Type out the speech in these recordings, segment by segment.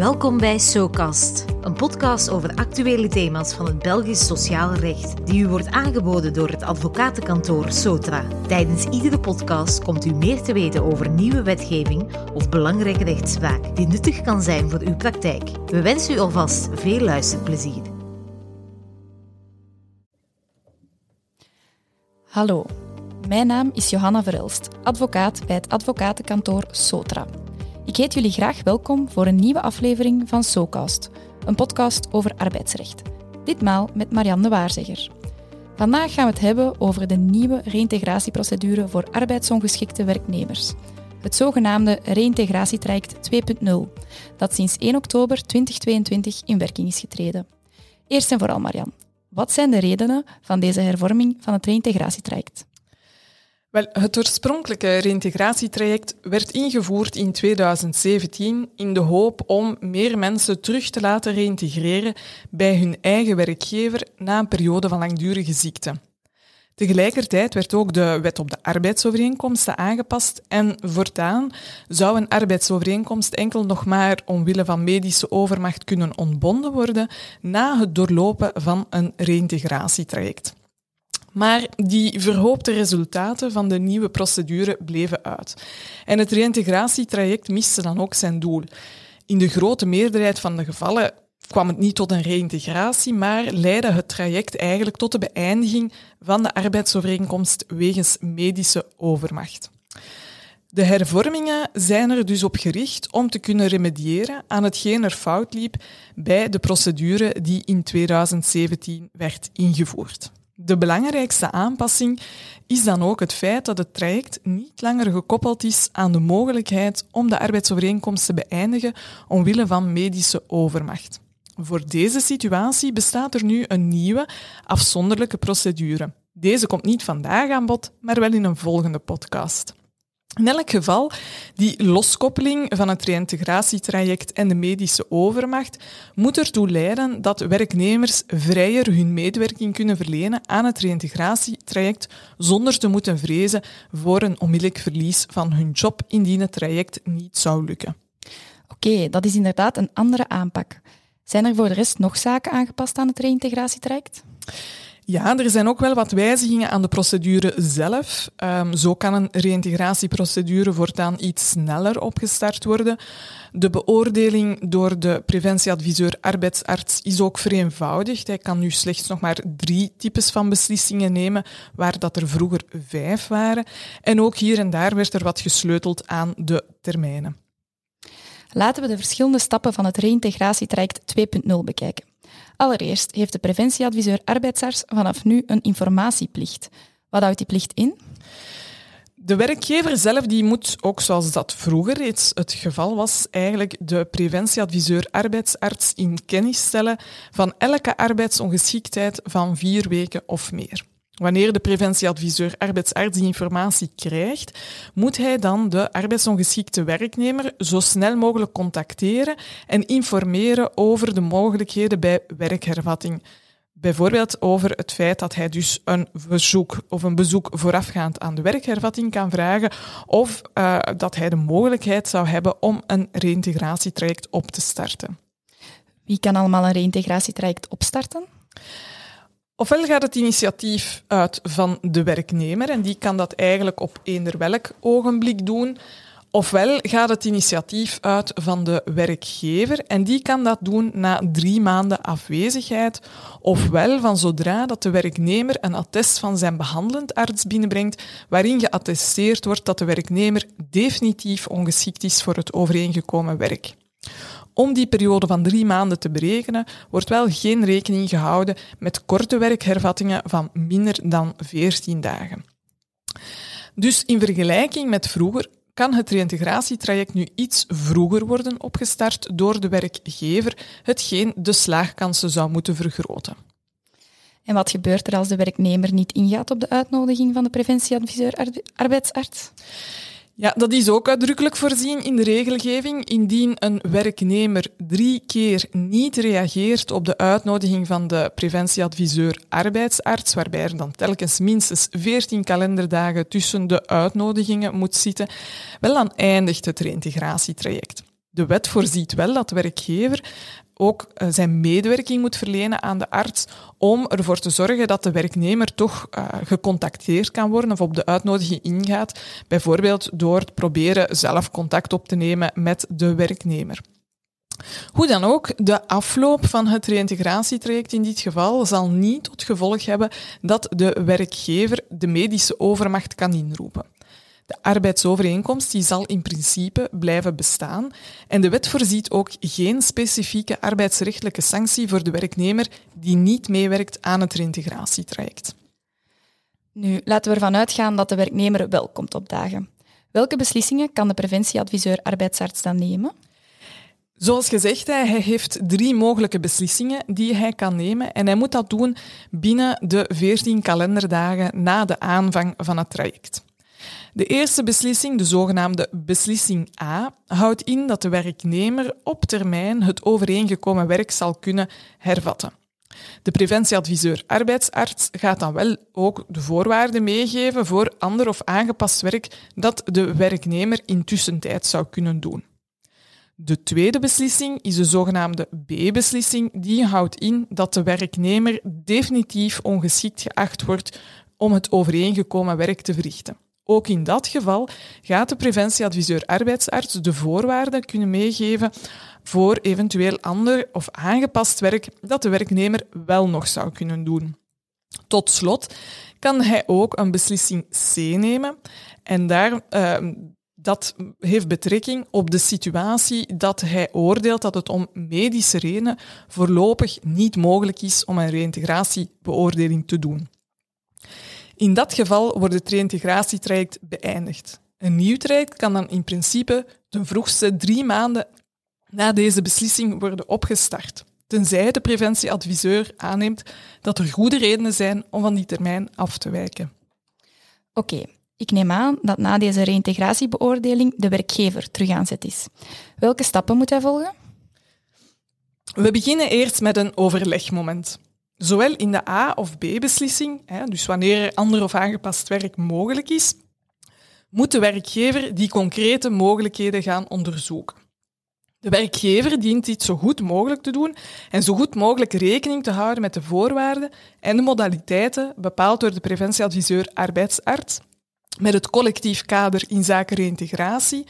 Welkom bij SoCast, een podcast over actuele thema's van het Belgisch sociaal recht, die u wordt aangeboden door het advocatenkantoor Sotra. Tijdens iedere podcast komt u meer te weten over nieuwe wetgeving of belangrijke rechtspraak die nuttig kan zijn voor uw praktijk. We wensen u alvast veel luisterplezier. Hallo, mijn naam is Johanna Verelst, advocaat bij het advocatenkantoor Sotra. Ik heet jullie graag welkom voor een nieuwe aflevering van SoCast, een podcast over arbeidsrecht. Ditmaal met Marianne de Waarzegger. Vandaag gaan we het hebben over de nieuwe reïntegratieprocedure voor arbeidsongeschikte werknemers. Het zogenaamde reïntegratietraject 2.0, dat sinds 1 oktober 2022 in werking is getreden. Eerst en vooral, Marianne, wat zijn de redenen van deze hervorming van het reïntegratietraject? Wel, het oorspronkelijke reïntegratietraject werd ingevoerd in 2017 in de hoop om meer mensen terug te laten reïntegreren bij hun eigen werkgever na een periode van langdurige ziekte. Tegelijkertijd werd ook de wet op de arbeidsovereenkomsten aangepast en voortaan zou een arbeidsovereenkomst enkel nog maar omwille van medische overmacht kunnen ontbonden worden na het doorlopen van een reïntegratietraject. Maar die verhoopte resultaten van de nieuwe procedure bleven uit. En het reïntegratietraject miste dan ook zijn doel. In de grote meerderheid van de gevallen kwam het niet tot een reïntegratie, maar leidde het traject eigenlijk tot de beëindiging van de arbeidsovereenkomst wegens medische overmacht. De hervormingen zijn er dus op gericht om te kunnen remediëren aan hetgeen er fout liep bij de procedure die in 2017 werd ingevoerd. De belangrijkste aanpassing is dan ook het feit dat het traject niet langer gekoppeld is aan de mogelijkheid om de arbeidsovereenkomst te beëindigen omwille van medische overmacht. Voor deze situatie bestaat er nu een nieuwe, afzonderlijke procedure. Deze komt niet vandaag aan bod, maar wel in een volgende podcast. In elk geval, die loskoppeling van het reïntegratietraject en de medische overmacht moet ertoe leiden dat werknemers vrijer hun medewerking kunnen verlenen aan het reïntegratietraject zonder te moeten vrezen voor een onmiddellijk verlies van hun job indien het traject niet zou lukken. Oké, dat is inderdaad een andere aanpak. Zijn er voor de rest nog zaken aangepast aan het reïntegratietraject? Ja, er zijn ook wel wat wijzigingen aan de procedure zelf. Um, zo kan een reïntegratieprocedure voortaan iets sneller opgestart worden. De beoordeling door de preventieadviseur arbeidsarts is ook vereenvoudigd. Hij kan nu slechts nog maar drie types van beslissingen nemen, waar dat er vroeger vijf waren. En ook hier en daar werd er wat gesleuteld aan de termijnen. Laten we de verschillende stappen van het reïntegratietraject 2.0 bekijken. Allereerst heeft de preventieadviseur arbeidsarts vanaf nu een informatieplicht. Wat houdt die plicht in? De werkgever zelf die moet, ook zoals dat vroeger reeds het geval was, eigenlijk de preventieadviseur arbeidsarts in kennis stellen van elke arbeidsongeschiktheid van vier weken of meer. Wanneer de preventieadviseur arbeidsarts die informatie krijgt, moet hij dan de arbeidsongeschikte werknemer zo snel mogelijk contacteren en informeren over de mogelijkheden bij werkhervatting. Bijvoorbeeld over het feit dat hij dus een verzoek of een bezoek voorafgaand aan de werkhervatting kan vragen, of uh, dat hij de mogelijkheid zou hebben om een reïntegratietraject op te starten. Wie kan allemaal een reïntegratietraject opstarten? Ofwel gaat het initiatief uit van de werknemer en die kan dat eigenlijk op eender welk ogenblik doen. Ofwel gaat het initiatief uit van de werkgever en die kan dat doen na drie maanden afwezigheid. Ofwel van zodra dat de werknemer een attest van zijn behandelend arts binnenbrengt waarin geattesteerd wordt dat de werknemer definitief ongeschikt is voor het overeengekomen werk. Om die periode van drie maanden te berekenen, wordt wel geen rekening gehouden met korte werkhervattingen van minder dan 14 dagen. Dus in vergelijking met vroeger kan het reïntegratietraject nu iets vroeger worden opgestart door de werkgever, hetgeen de slaagkansen zou moeten vergroten. En wat gebeurt er als de werknemer niet ingaat op de uitnodiging van de preventieadviseur arbeidsarts? Ja, dat is ook uitdrukkelijk voorzien in de regelgeving. Indien een werknemer drie keer niet reageert op de uitnodiging van de preventieadviseur arbeidsarts, waarbij er dan telkens minstens 14 kalenderdagen tussen de uitnodigingen moet zitten, wel dan eindigt het reïntegratietraject. De wet voorziet wel dat werkgever ook eh, zijn medewerking moet verlenen aan de arts om ervoor te zorgen dat de werknemer toch uh, gecontacteerd kan worden of op de uitnodiging ingaat, bijvoorbeeld door te proberen zelf contact op te nemen met de werknemer. Hoe dan ook, de afloop van het reïntegratietraject in dit geval zal niet tot gevolg hebben dat de werkgever de medische overmacht kan inroepen. De arbeidsovereenkomst die zal in principe blijven bestaan en de wet voorziet ook geen specifieke arbeidsrechtelijke sanctie voor de werknemer die niet meewerkt aan het reïntegratietraject. Nu, laten we ervan uitgaan dat de werknemer wel komt opdagen. Welke beslissingen kan de preventieadviseur arbeidsarts dan nemen? Zoals gezegd, hij heeft drie mogelijke beslissingen die hij kan nemen en hij moet dat doen binnen de 14 kalenderdagen na de aanvang van het traject. De eerste beslissing, de zogenaamde beslissing A, houdt in dat de werknemer op termijn het overeengekomen werk zal kunnen hervatten. De preventieadviseur arbeidsarts gaat dan wel ook de voorwaarden meegeven voor ander of aangepast werk dat de werknemer intussen tijd zou kunnen doen. De tweede beslissing is de zogenaamde B-beslissing. Die houdt in dat de werknemer definitief ongeschikt geacht wordt om het overeengekomen werk te verrichten. Ook in dat geval gaat de preventieadviseur arbeidsarts de voorwaarden kunnen meegeven voor eventueel ander of aangepast werk dat de werknemer wel nog zou kunnen doen. Tot slot kan hij ook een beslissing C nemen en daar uh, dat heeft betrekking op de situatie dat hij oordeelt dat het om medische redenen voorlopig niet mogelijk is om een reïntegratiebeoordeling te doen. In dat geval wordt het reïntegratietraject beëindigd. Een nieuw traject kan dan in principe ten vroegste drie maanden na deze beslissing worden opgestart, tenzij de preventieadviseur aanneemt dat er goede redenen zijn om van die termijn af te wijken. Oké, ik neem aan dat na deze reïntegratiebeoordeling de werkgever terug aan zet is. Welke stappen moet hij volgen? We beginnen eerst met een overlegmoment. Zowel in de A- of B-beslissing, dus wanneer er ander of aangepast werk mogelijk is, moet de werkgever die concrete mogelijkheden gaan onderzoeken. De werkgever dient dit zo goed mogelijk te doen en zo goed mogelijk rekening te houden met de voorwaarden en de modaliteiten bepaald door de preventieadviseur arbeidsarts met het collectief kader in zaken reïntegratie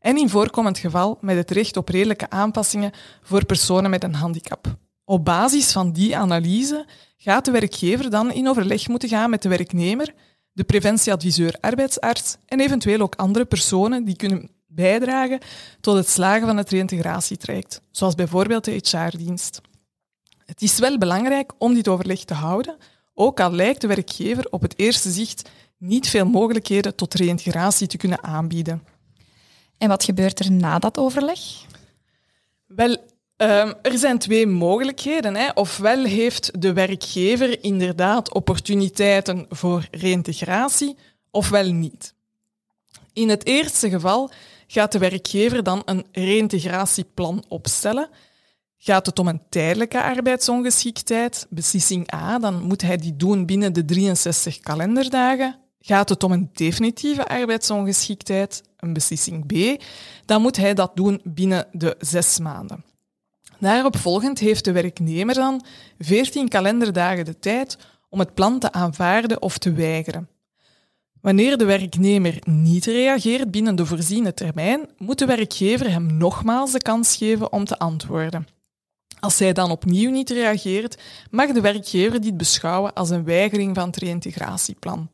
en in voorkomend geval met het recht op redelijke aanpassingen voor personen met een handicap. Op basis van die analyse gaat de werkgever dan in overleg moeten gaan met de werknemer, de preventieadviseur arbeidsarts en eventueel ook andere personen die kunnen bijdragen tot het slagen van het reïntegratietraject, zoals bijvoorbeeld de HR-dienst. Het is wel belangrijk om dit overleg te houden, ook al lijkt de werkgever op het eerste zicht niet veel mogelijkheden tot reïntegratie te kunnen aanbieden. En wat gebeurt er na dat overleg? Wel, um, er zijn twee mogelijkheden. Hè. Ofwel heeft de werkgever inderdaad opportuniteiten voor reïntegratie, ofwel niet. In het eerste geval gaat de werkgever dan een reïntegratieplan opstellen. Gaat het om een tijdelijke arbeidsongeschiktheid, beslissing A, dan moet hij die doen binnen de 63 kalenderdagen. Gaat het om een definitieve arbeidsongeschiktheid, een beslissing B, dan moet hij dat doen binnen de zes maanden. Daarop volgend heeft de werknemer dan 14 kalenderdagen de tijd om het plan te aanvaarden of te weigeren. Wanneer de werknemer niet reageert binnen de voorziene termijn, moet de werkgever hem nogmaals de kans geven om te antwoorden. Als hij dan opnieuw niet reageert, mag de werkgever dit beschouwen als een weigering van het reïntegratieplan.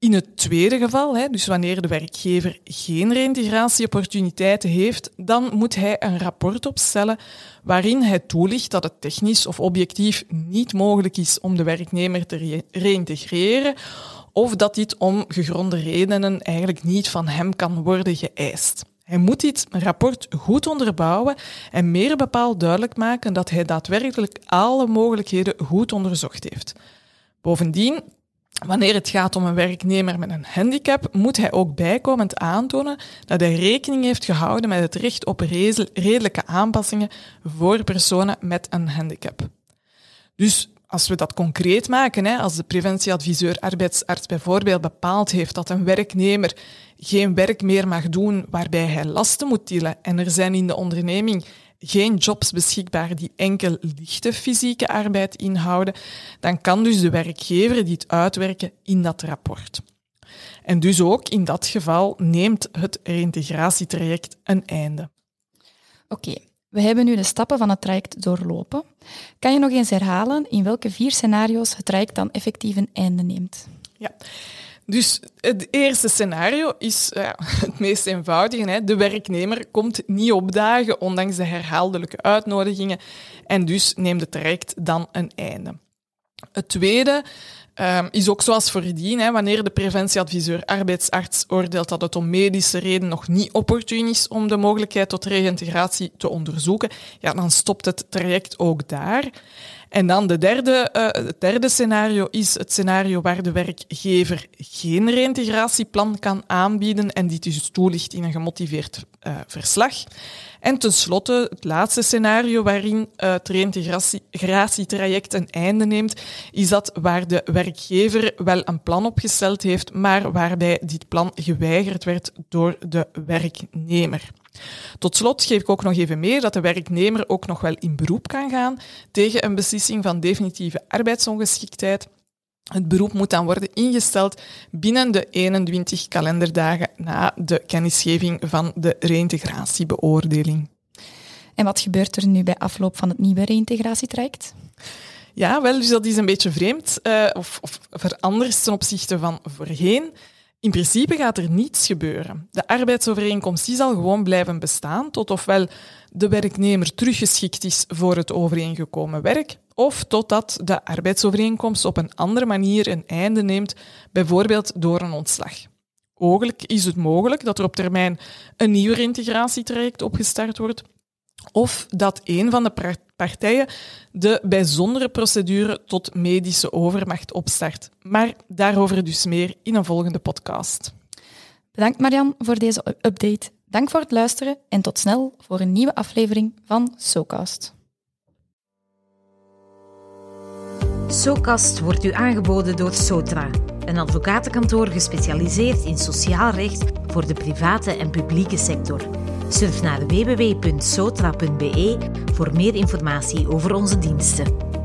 In het tweede geval, dus wanneer de werkgever geen reïntegratieopportuniteiten heeft, dan moet hij een rapport opstellen waarin hij toelicht dat het technisch of objectief niet mogelijk is om de werknemer te reïntegreren of dat dit om gegronde redenen eigenlijk niet van hem kan worden geëist. Hij moet dit rapport goed onderbouwen en meer bepaald duidelijk maken dat hij daadwerkelijk alle mogelijkheden goed onderzocht heeft. Bovendien Wanneer het gaat om een werknemer met een handicap, moet hij ook bijkomend aantonen dat hij rekening heeft gehouden met het recht op redelijke aanpassingen voor personen met een handicap. Dus als we dat concreet maken, als de preventieadviseur arbeidsarts bijvoorbeeld bepaald heeft dat een werknemer geen werk meer mag doen waarbij hij lasten moet tillen en er zijn in de onderneming geen jobs beschikbaar die enkel lichte fysieke arbeid inhouden, dan kan dus de werkgever dit uitwerken in dat rapport. En dus ook in dat geval neemt het reïntegratietraject een einde. Oké, we hebben nu de stappen van het traject doorlopen. Kan je nog eens herhalen in welke vier scenario's het traject dan effectief een einde neemt? Ja. Dus het eerste scenario is ja, het meest eenvoudige. Hè. De werknemer komt niet opdagen, ondanks de herhaaldelijke uitnodigingen. En dus neemt het traject dan een einde. Het tweede um, is ook zoals voordien, hè, wanneer de preventieadviseur arbeidsarts oordeelt dat het om medische reden nog niet opportun is om de mogelijkheid tot reïntegratie te onderzoeken, ja, dan stopt het traject ook daar. En dan de derde, uh, het derde scenario is het scenario waar de werkgever geen reïntegratieplan kan aanbieden en dit dus toelicht in een gemotiveerd uh, verslag. En tenslotte het laatste scenario waarin uh, het reïntegratietraject een einde neemt, is dat waar de werkgever wel een plan opgesteld heeft, maar waarbij dit plan geweigerd werd door de werknemer. Tot slot geef ik ook nog even mee dat de werknemer ook nog wel in beroep kan gaan tegen een beslissing van definitieve arbeidsongeschiktheid. Het beroep moet dan worden ingesteld binnen de 21 kalenderdagen na de kennisgeving van de reïntegratiebeoordeling. En wat gebeurt er nu bij afloop van het nieuwe reïntegratietraject? Ja, wel, dus dat is een beetje vreemd uh, of, of veranderd ten opzichte van voorheen. In principe gaat er niets gebeuren. De arbeidsovereenkomst zal gewoon blijven bestaan tot ofwel de werknemer teruggeschikt is voor het overeengekomen werk, of totdat de arbeidsovereenkomst op een andere manier een einde neemt, bijvoorbeeld door een ontslag. Ogelijk is het mogelijk dat er op termijn een nieuw integratietraject opgestart wordt, of dat een van de partijen de bijzondere procedure tot medische overmacht opstart. Maar daarover dus meer in een volgende podcast. Bedankt Marian voor deze update. Dank voor het luisteren en tot snel voor een nieuwe aflevering van SoCast. SoCast wordt u aangeboden door Sotra, een advocatenkantoor gespecialiseerd in sociaal recht voor de private en publieke sector. Surf naar www.sotra.be voor meer informatie over onze diensten.